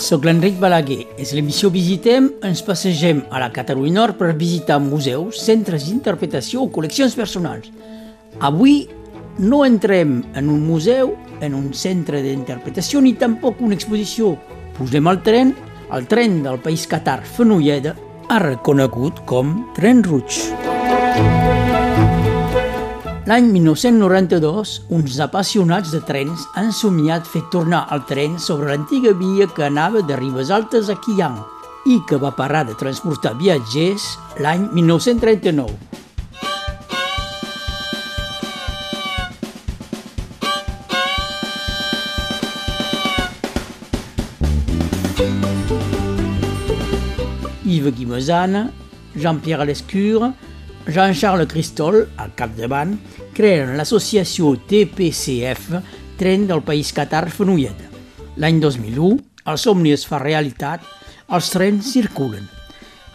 sóc l'Enric Balaguer. És l'emissió Visitem. Ens passegem a la Catalunya Nord per visitar museus, centres d'interpretació o col·leccions personals. Avui no entrem en un museu, en un centre d'interpretació, ni tampoc una exposició. Posem al tren, el tren del país Qatar Fenolleda, ha reconegut com Tren Rouge. L'any 1992, uns apassionats de trens han somiat fer tornar el tren sobre l'antiga via que anava de Ribes Altes a Quiang i que va parar de transportar viatgers l'any 1939. Yves Guimesana, Jean-Pierre Lescure, Jean-Charles Cristol, al capdavant, creen l'associació TPCF Tren del País Qatar Fenolleda. L'any 2001, el somni es fa realitat, els trens circulen.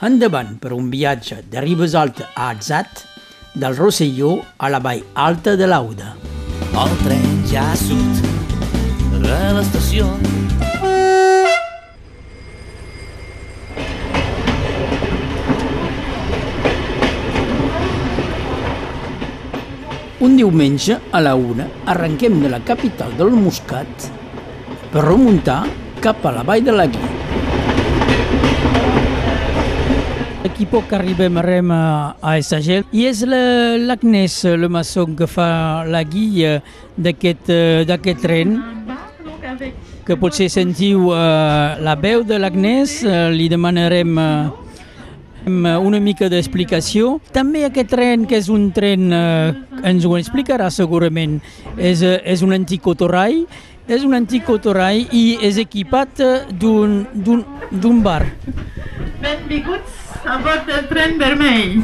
Endavant per un viatge de Ribes Alta a Atzat, del Rosselló a la vall alta de l'Auda. El tren ja surt de l'estació Un diumenge, a la una, arrenquem de la capital del Muscat per remuntar cap a la vall de la Guia. Aquí poc arribem arrem a, a Essagel i és l'Agnès Le Masson que fa la guia d'aquest tren que potser sentiu uh, la veu de l'Agnès, uh, li demanarem uh, una mica d'explicació. També aquest tren, que és un tren, eh, ens ho explicarà segurament, és, és un antic autorai, és un antic autorai i és equipat d'un bar. Benvinguts a bord del tren vermell.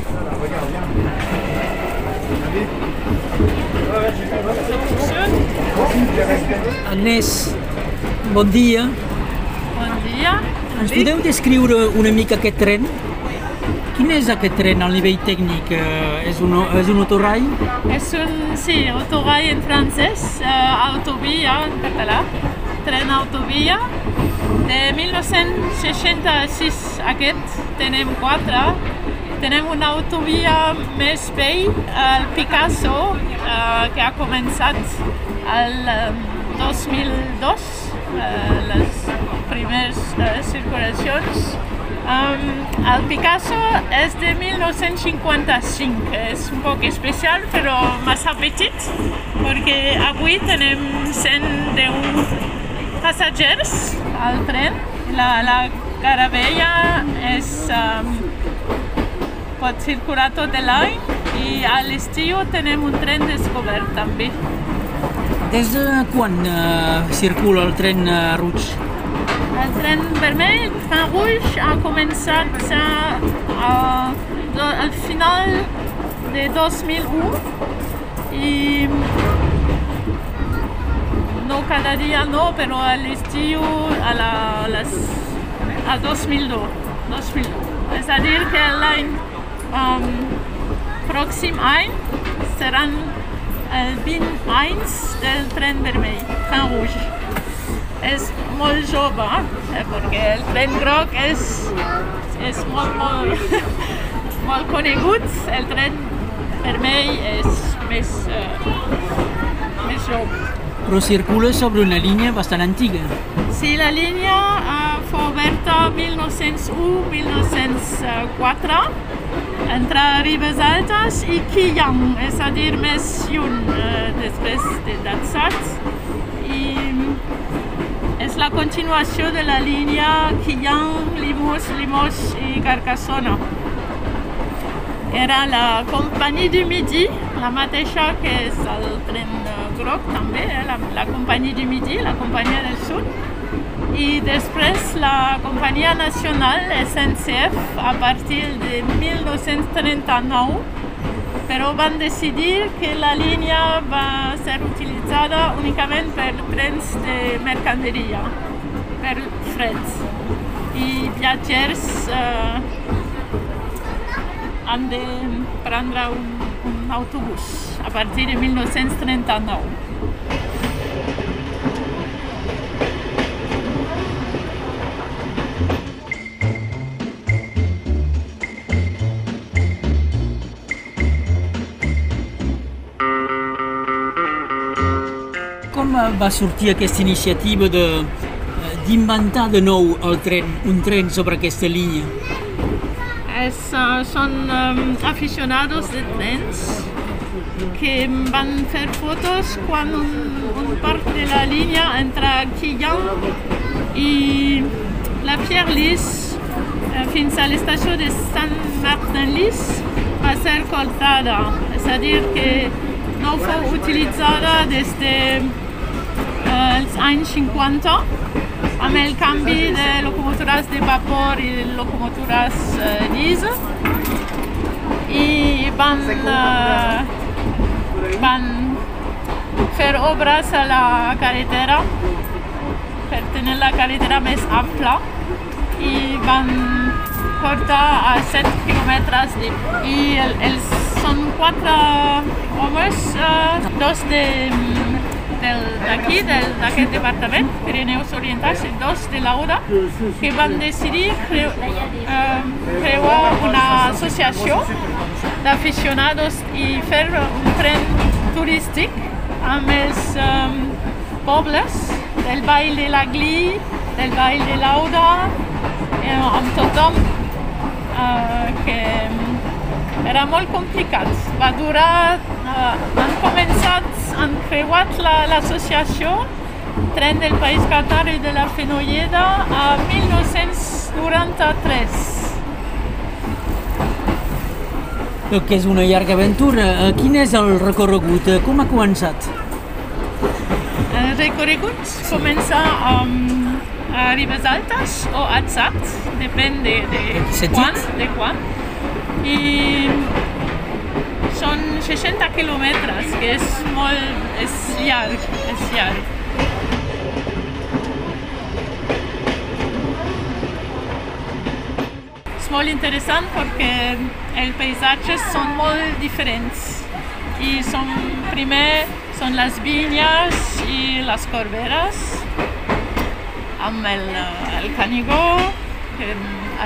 Agnès, bon dia. Bon dia. Ens podeu descriure una mica aquest tren? És aquest tren al nivell tècnic? Eh, és, un, és un autorail? És un, sí, autorail en francès, uh, autovia en català, tren autovia. De 1966 aquest tenem quatre. Tenem una autovia més vell, el Picasso, uh, que ha començat el 2002, uh, les primeres uh, circulacions Um, el Picasso és de 1955, és un poc especial però massa petit perquè avui tenem 110 passatgers al tren. La, la caravella és, um, pot circular tot l'any i a l'estiu tenem un tren descobert també. Des de quan uh, circula el tren uh, Rouge? El tren vermell, Train Rouge, ha començat a, al final de 2001 i no cada dia no, però a l'estiu a, la, a, les, a 2002. 2002. És a dir que l'any um, pròxim any seran el 20 anys del tren vermell, Train Rouge. És molt jove, eh, perquè el tren groc és, és molt, molt, molt conegut, el tren vermell és més, eh, més jove. Però circula sobre una línia bastant antiga. Sí, la línia eh, fou oberta 1901-1904 entre Ribes Altes i Quillan, és a dir, més lluny eh, després de Datsat. I la continuació de la línia Quillan, Limous, Limos i Carcassona. Era la companyia du Midi, la mateixa que és el tren groc també, eh? la, la companyia du Midi, la companyia del sud. I després la companyia nacional, SNCF, a partir de 1939, però van decidir que la línia va ser utilitzada únicament per trens de mercaderia, per freds. I viatgers eh, han de prendre un, un autobús a partir de 1939. Va sortir aquesta iniciativa de d'inventar de nou el tren, un tren sobre aquesta línia? Es, uh, son um, aficionados de trens que van fer fotos quan un, un part de la línia entre Quillan i la Pierre Lys uh, fins a l'estació de Sant Martin Lys va ser cortada, és a dir que no fou utilitzada des de els anys 50 amb el canvi de locomotores de vapor i locomotores uh, diesel. I van, uh, van fer obres a la carretera per tenir la carretera més ampla i van portar a 7 quilòmetres i el, els, són quatre homes, uh, dos de d'aquí, d'aquest departament, Pirineus Orientals, dos de l'AUDA, que van decidir cre uh, creuar una associació d'aficionados i fer un tren turístic amb els um, pobles del Ball de la Gli, del Ball de l'Auda, eh, amb tothom uh, que era molt complicat. Va durar, uh, han començat, han creuat l'associació la, Tren del País Qatar i de la Fenolleda a 1993. Que és una llarga aventura. Quin és el recorregut? Com ha començat? El recorregut comença amb a Ribes Altes o Atzat, depèn de, de, quan, de quan. I són 60 quilòmetres, que és molt... és llarg, és llarg. És molt interessant perquè els paisatges són molt diferents i són, primer són les vinyes i les corberes amb el, el Canigó, que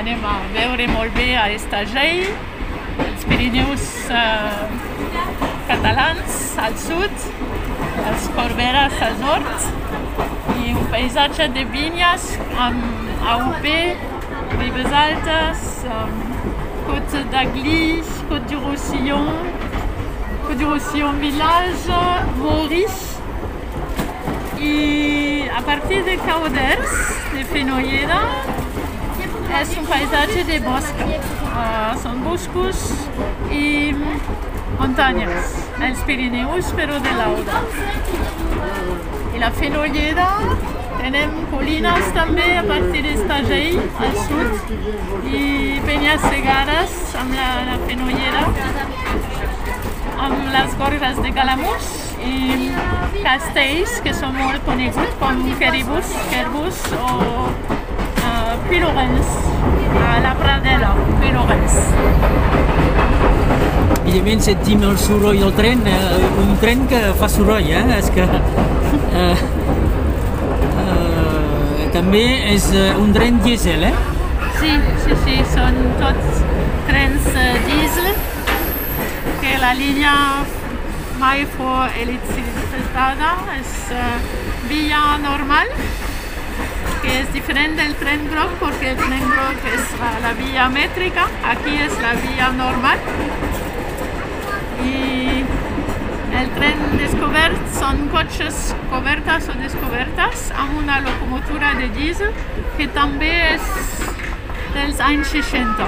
anem a veure molt bé a Estagell, Pirineus eh, catalans al sud, les Corberes al nord, i un paisatge de vinyes amb AUP, Ribes Altes, Côte d'Agly, Côte du Roussillon, Côte du Roussillon Village, Maurice, i a partir de Cauders, de Fenolleda, és un paisatge de bosc. Uh, són boscos i muntanyes, els Pirineus, però de l'Auda. I la Fenolleda tenem colines també a partir d'Estagell, al sud, i Penyes Segares amb la, la Fenolleda, amb les gorges de Calamús i castells que són molt coneguts com Queribus, Querbus o Pilorens, a la Pradera, Pilorens. Evidentment sentim el soroll del tren, eh, un tren que fa soroll, eh? És que... Eh, eh, també és un tren dièsel, eh? Sí, sí, sí, són tots trens uh, diesel que la línia mai fou electrificada, és uh, via normal, que es diferente del tren Brock porque el tren Brock es la, la vía métrica, aquí es la vía normal. Y el tren descubierto son coches cubiertas o descubiertas, a una locomotora de diésel que también es del 1,60.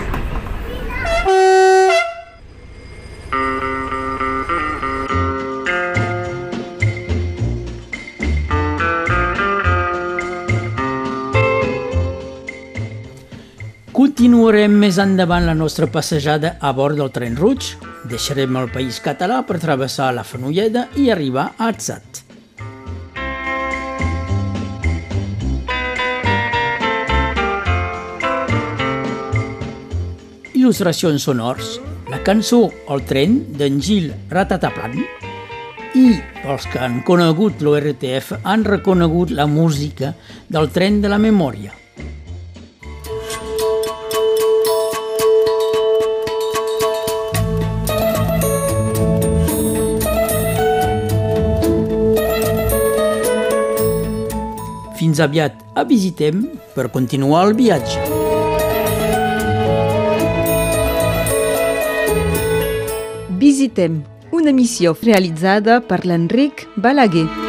Més endavant la nostra passejada a bord del tren Rouge, deixarem el país català per travessar la Fenolleda i arribar a Atzat. Il·lustracions sonors, la cançó El tren d'en Gil Ratataplan i els que han conegut l'ORTF han reconegut la música del tren de la memòria. Fins aviat a Visitem per continuar el viatge. Visitem, una missió realitzada per l'Enric Balaguer.